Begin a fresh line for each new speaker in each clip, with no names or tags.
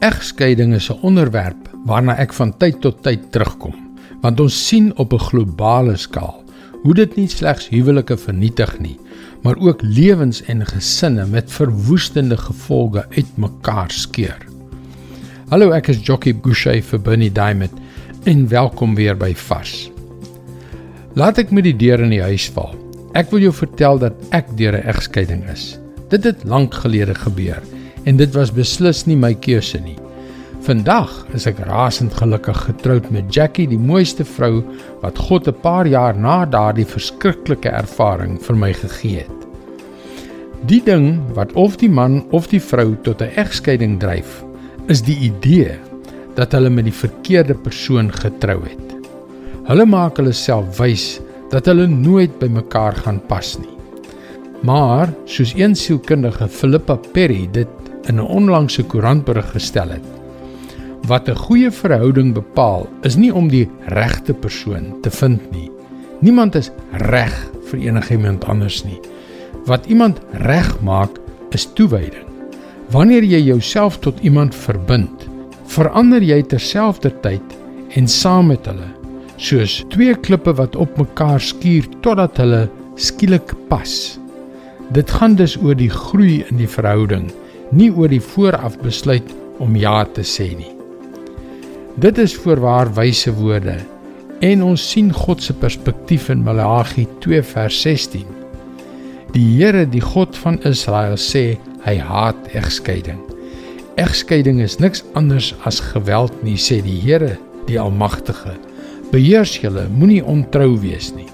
Egskeiding is 'n onderwerp waarna ek van tyd tot tyd terugkom, want ons sien op 'n globale skaal hoe dit nie slegs huwelike vernietig nie, maar ook lewens en gesinne met verwoestende gevolge uitmekaar skeur. Hallo, ek is Jockey Gouchee vir Bernie Diamond en welkom weer by Vars. Laat ek met die deur in die huis val. Ek wil jou vertel dat ek deur 'n egskeiding is. Dit het lank gelede gebeur en dit was beslis nie my keuse nie. Vandag is ek rasend gelukkig getroud met Jackie, die mooiste vrou wat God 'n paar jaar na daardie verskriklike ervaring vir my gegee het. Die ding wat of die man of die vrou tot 'n egskeiding dryf, is die idee dat hulle met die verkeerde persoon getrou het. Hulle maak hulle self wys dat hulle nooit by mekaar gaan pas nie. Maar soos een sielkundige Philippa Perry dit in 'n onlangse koerantberig gestel het. Wat 'n goeie verhouding bepaal, is nie om die regte persoon te vind nie. Niemand is reg vir enigiemand anders nie. Wat iemand reg maak, is toewyding. Wanneer jy jouself tot iemand verbind, verander jy terselfdertyd en saam met hulle, soos twee klippe wat op mekaar skuur totdat hulle skielik pas. Dit gaan dus oor die groei in die verhouding nie oor die vooraf besluit om ja te sê nie. Dit is voorwaar wyse woorde en ons sien God se perspektief in Maleagi 2 vers 16. Die Here, die God van Israel sê hy haat egskeiding. Egskeiding is niks anders as geweld nie, sê die Here, die Almagtige. Beheers julle, moenie ontrou wees nie.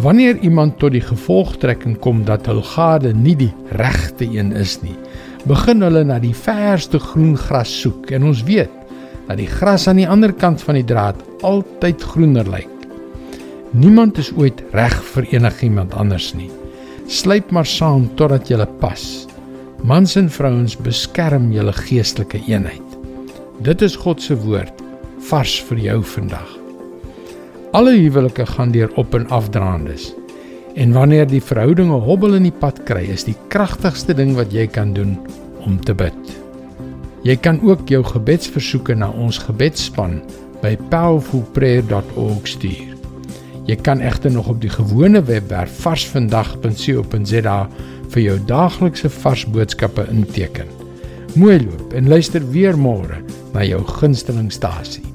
Wanneer iemand tot die gevolgtrekking kom dat hul gade nie die regte een is nie, begin hulle na die verste groen gras soek en ons weet dat die gras aan die ander kant van die draad altyd groener lyk. Niemand is ooit reg vir enigiemand anders nie. Sluip maar saam totdat jy pas. Mans en vrouens beskerm julle geestelike eenheid. Dit is God se woord vars vir jou vandag. Alle huwelike gaan deur op en afdraandes. En wanneer die verhoudinge hobbel in die pad kry, is die kragtigste ding wat jy kan doen om te bid. Jy kan ook jou gebedsversoeke na ons gebedsspan by powerfulprayer.org stuur. Jy kan egter nog op die gewone webwerf varsvandag.co.za vir jou daaglikse vars boodskappe inteken. Mooi loop en luister weer môre na jou gunstelingstasie.